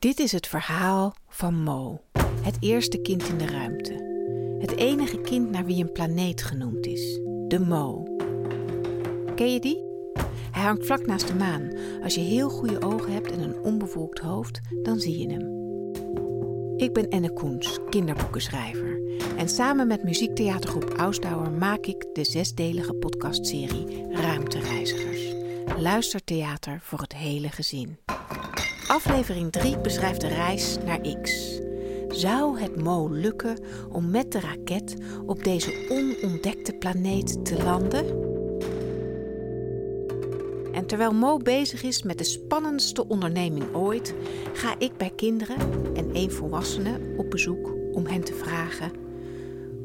Dit is het verhaal van Mo, het eerste kind in de ruimte. Het enige kind naar wie een planeet genoemd is, de Mo. Ken je die? Hij hangt vlak naast de maan. Als je heel goede ogen hebt en een onbevolkt hoofd, dan zie je hem. Ik ben Enne Koens, kinderboekenschrijver. En samen met muziektheatergroep Ausdauer maak ik de zesdelige podcastserie Ruimtereizigers. Luistertheater voor het hele gezin. Aflevering 3 beschrijft de reis naar X. Zou het Mo lukken om met de raket op deze onontdekte planeet te landen? En terwijl Mo bezig is met de spannendste onderneming ooit, ga ik bij kinderen en één volwassene op bezoek om hen te vragen: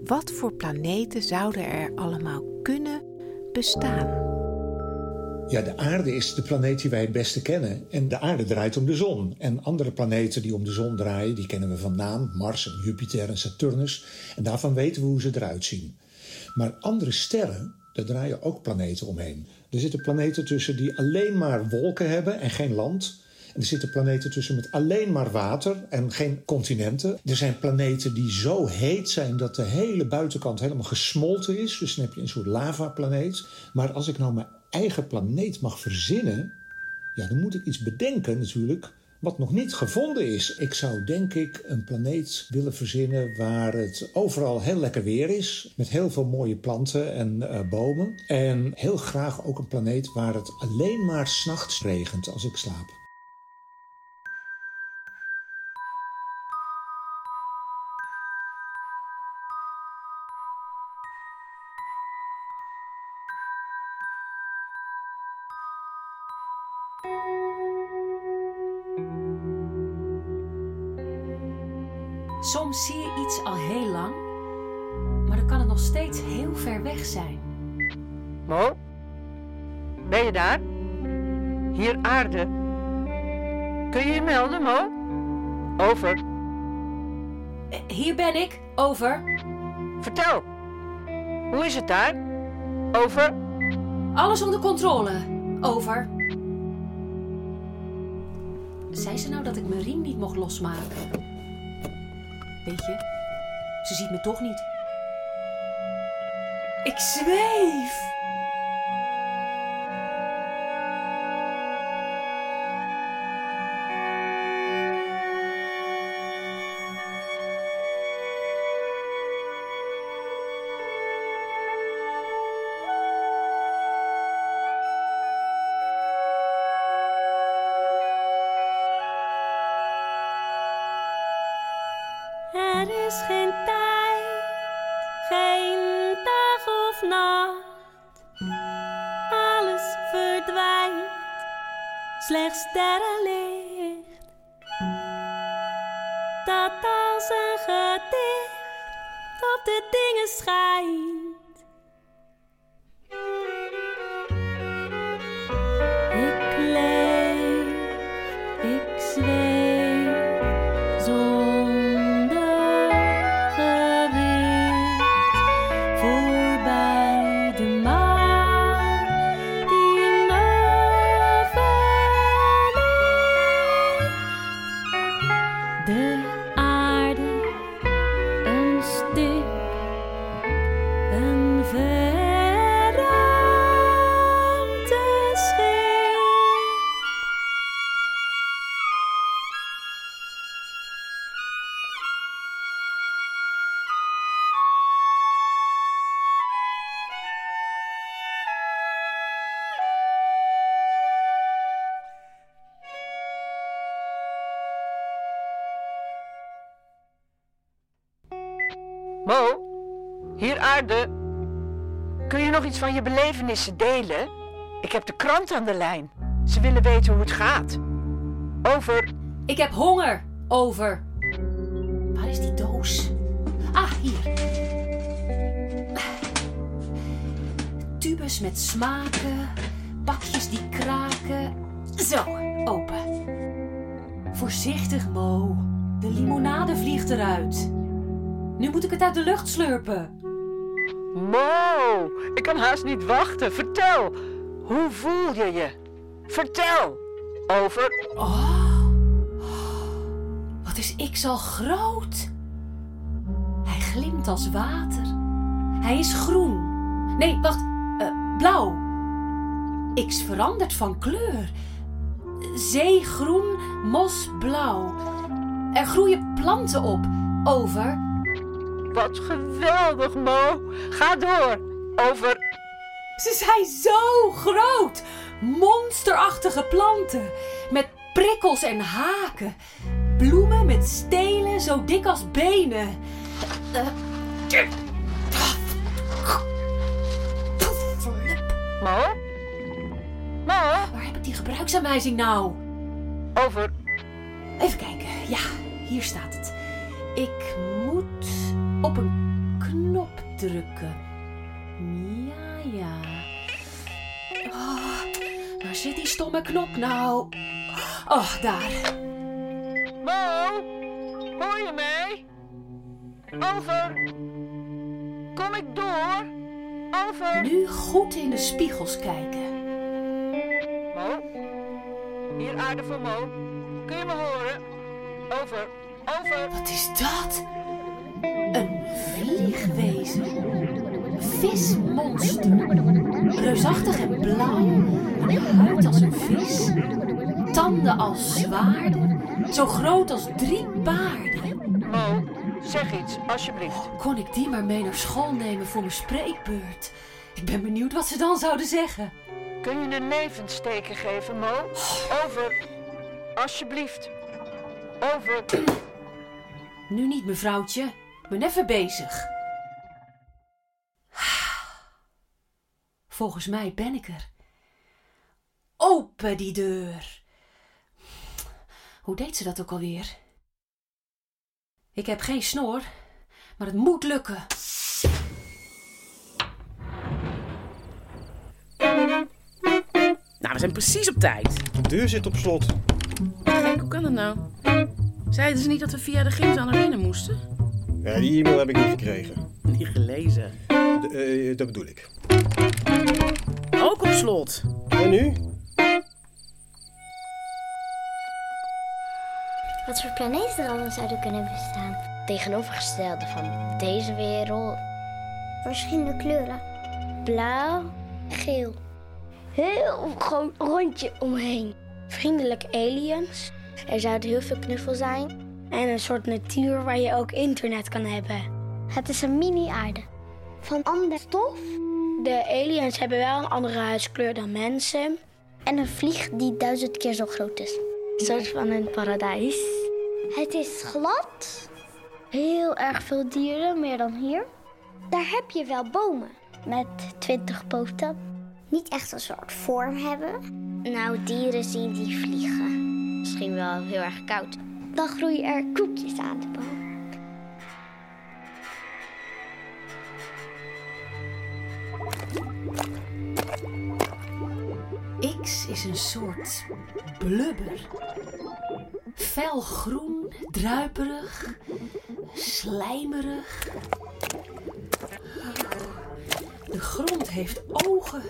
wat voor planeten zouden er allemaal kunnen bestaan? Ja, de aarde is de planeet die wij het beste kennen. En de aarde draait om de zon. En andere planeten die om de zon draaien, die kennen we van naam. Mars en Jupiter en Saturnus. En daarvan weten we hoe ze eruit zien. Maar andere sterren, daar draaien ook planeten omheen. Er zitten planeten tussen die alleen maar wolken hebben en geen land. En er zitten planeten tussen met alleen maar water en geen continenten. Er zijn planeten die zo heet zijn dat de hele buitenkant helemaal gesmolten is. Dus dan heb je een soort lavaplaneet. Maar als ik nou mijn eigen planeet mag verzinnen, ja, dan moet ik iets bedenken natuurlijk wat nog niet gevonden is. Ik zou denk ik een planeet willen verzinnen waar het overal heel lekker weer is. Met heel veel mooie planten en uh, bomen. En heel graag ook een planeet waar het alleen maar s'nachts regent als ik slaap. Soms zie je iets al heel lang, maar dan kan het nog steeds heel ver weg zijn. Mo? Ben je daar? Hier aarde. Kun je je melden, Mo? Over. Eh, Hier ben ik, over. Vertel. Hoe is het daar? Over. Alles onder controle, over. Zei ze nou dat ik mijn riem niet mocht losmaken? Weet je, ze ziet me toch niet. Ik zweef! Slechts sterrenlicht. Dat als een gedicht op de dingen schijnt. Mo? Hier aarde. Kun je nog iets van je belevenissen delen? Ik heb de krant aan de lijn. Ze willen weten hoe het gaat. Over. Ik heb honger, over. Waar is die doos? Ah, hier. Tubes met smaken, bakjes die kraken. Zo, open. Voorzichtig, Mo. De limonade vliegt eruit. Nu moet ik het uit de lucht slurpen. Mo, ik kan haast niet wachten. Vertel. Hoe voel je je? Vertel. Over. Oh. Wat is X al groot? Hij glimt als water. Hij is groen. Nee, wacht. eh, blauw. X verandert van kleur. Zeegroen, mosblauw. Er groeien planten op. Over. Wat geweldig, Mo. Ga door. Over. Ze zijn zo groot. Monsterachtige planten. Met prikkels en haken. Bloemen met stelen zo dik als benen. Mo? Mo? Waar heb ik die gebruiksaanwijzing nou? Over. Even kijken. Ja, hier staat het. Ik moet op een knop drukken. Ja, ja. Oh, waar zit die stomme knop nou? Oh, daar. Mo? Hoor je mij? Over. Kom ik door? Over. Nu goed in de spiegels kijken. Mo? Hier aarde voor Mo. Kun je me horen? Over. Over. Wat is dat? Vliegwezen. Vismonster. Reusachtig en blauw. Een huid als een vis. Tanden als zwaarden. Zo groot als drie paarden. Mo, zeg iets, alsjeblieft. Kon ik die maar mee naar school nemen voor mijn spreekbeurt? Ik ben benieuwd wat ze dan zouden zeggen. Kun je een nevensteken geven, Mo? Over. Alsjeblieft. Over. Nu niet, mevrouwtje. Ik ben even bezig. Volgens mij ben ik er. Open die deur. Hoe deed ze dat ook alweer? Ik heb geen snor, maar het moet lukken. Nou, we zijn precies op tijd. De deur zit op slot. Kijk, hoe kan dat nou? Zeiden ze niet dat we via de gymzaal naar binnen moesten? Ja, die e-mail heb ik niet gekregen. Niet gelezen. De- eh, dat bedoel ik. Ook op slot. En nu? Wat voor planeten er allemaal zouden kunnen bestaan? Tegenovergestelde van deze wereld. Verschillende kleuren. Blauw, geel. Heel groot rondje omheen. Vriendelijke aliens. Er zouden heel veel knuffel zijn. En een soort natuur waar je ook internet kan hebben. Het is een mini-aarde. Van ander stof. De aliens hebben wel een andere huidskleur dan mensen. En een vlieg die duizend keer zo groot is. Een soort van een paradijs. Het is glad. Heel erg veel dieren, meer dan hier. Daar heb je wel bomen met twintig poten. Niet echt een soort vorm hebben. Nou, dieren zien die vliegen. Misschien wel heel erg koud. Dan groeien er koekjes aan de boom. X is een soort blubber. Felgroen, druiperig, slijmerig. De grond heeft ogen.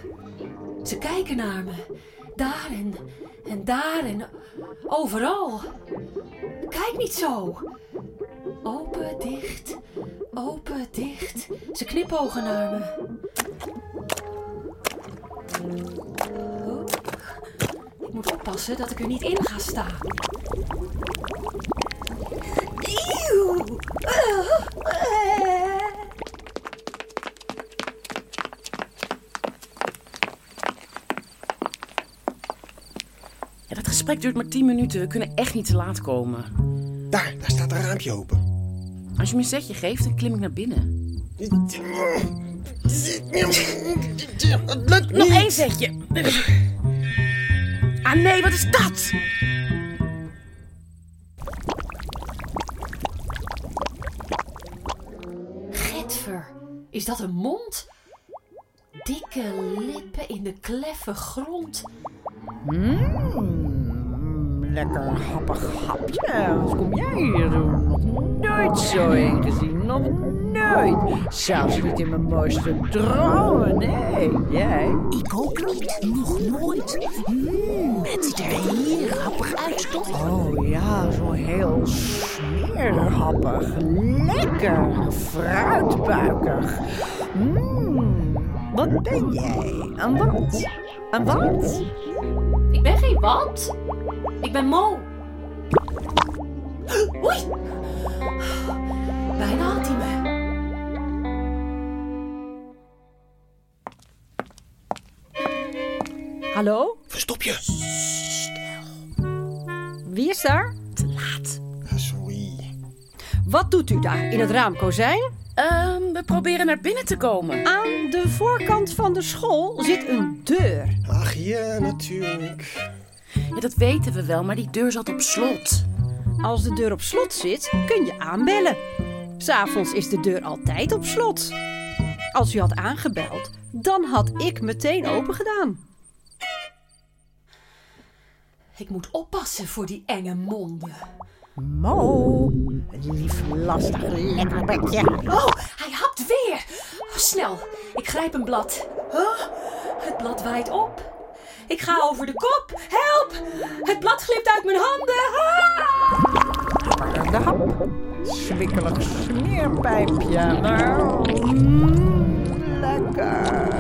Ze kijken naar me. Daar en, en daar en overal. Niet zo. Open, dicht, open, dicht. Ze knipogen naar me. Ik moet oppassen dat ik er niet in ga staan. Dat gesprek duurt maar 10 minuten. We kunnen echt niet te laat komen. Daar, daar staat een raampje open. Als je me een setje geeft, dan klim ik naar binnen. Nog één setje. Ah nee, wat is dat? Getver, is dat een mond? Dikke lippen in de kleffe grond. Mm, lekker happig hapje. Wat kom jij hier doen? Nog nooit zo heen gezien. Nog nooit. Zelfs niet in mijn mooiste dromen. Nee, jij? Ik ook niet. Nog nooit. Mm, het ziet er heel happig uit, toch? Oh ja, zo heel smeerhappig. Lekker. Fruitbuikig. Mm, wat ben jij? Een wat? Een wat? Ik ben geen wat. Ik ben Mo. Oei. Bijna had hij me. Hallo? Verstop je. Wie is daar? Ah, Sorry. Wat doet u daar in het raamkozijn? Ehm, we proberen naar binnen te komen. Aan de voorkant van de school zit een deur. Ach ja, natuurlijk. Ja, dat weten we wel, maar die deur zat op slot. Als de deur op slot zit, kun je aanbellen. S'avonds is de deur altijd op slot. Als u had aangebeld, dan had ik meteen open gedaan. Ik moet oppassen voor die enge monden. Mo, lief lastig lekker bedje. Oh, hij hapt weer. Oh, snel, ik grijp een blad. Het blad waait op. Ik ga over de kop. Help! Het blad glipt uit mijn handen. Ah! De hap. Zwikkelig smeerpijpje. Nou, mm, lekker.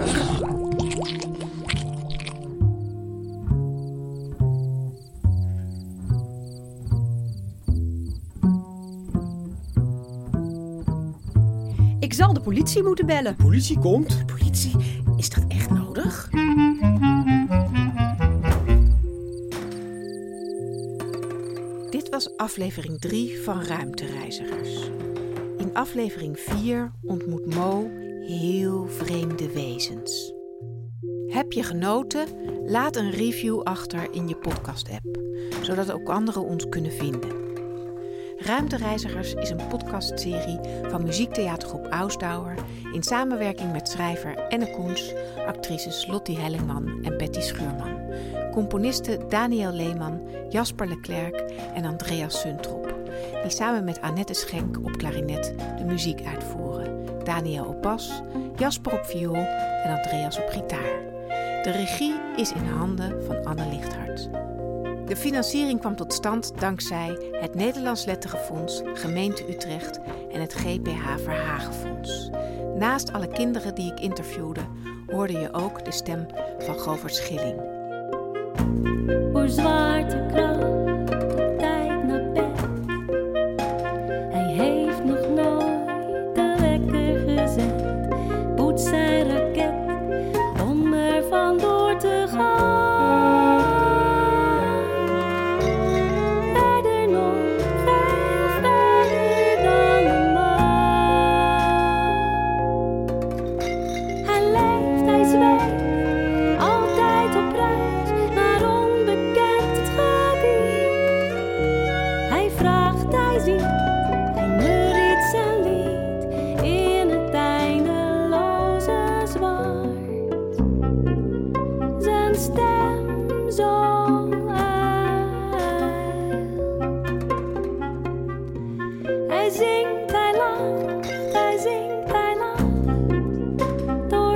Ik zal de politie moeten bellen. Politie komt. Politie, is dat echt nodig? Dit was aflevering 3 van Ruimtereizigers. In aflevering 4 ontmoet Mo heel vreemde wezens. Heb je genoten? Laat een review achter in je podcast-app, zodat ook anderen ons kunnen vinden. Ruimtereizigers is een podcastserie van muziektheatergroep Ausdauer in samenwerking met schrijver Enne Koens, actrices Lottie Hellingman en Betty Schuurman, componisten Daniel Leeman, Jasper Leclerc en Andreas Suntrop, die samen met Annette Schenk op klarinet de muziek uitvoeren, Daniel op bas, Jasper op viool en Andreas op gitaar. De regie is in handen van Anne Lichthart. De financiering kwam tot stand dankzij het Nederlands Letterenfonds, Gemeente Utrecht en het GPH Verhagenfonds. Naast alle kinderen die ik interviewde, hoorde je ook de stem van Govert Schilling.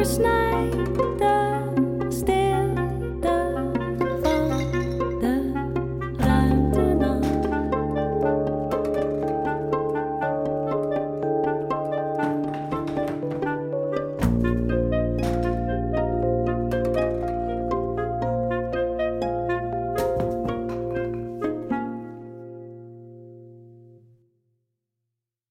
last night.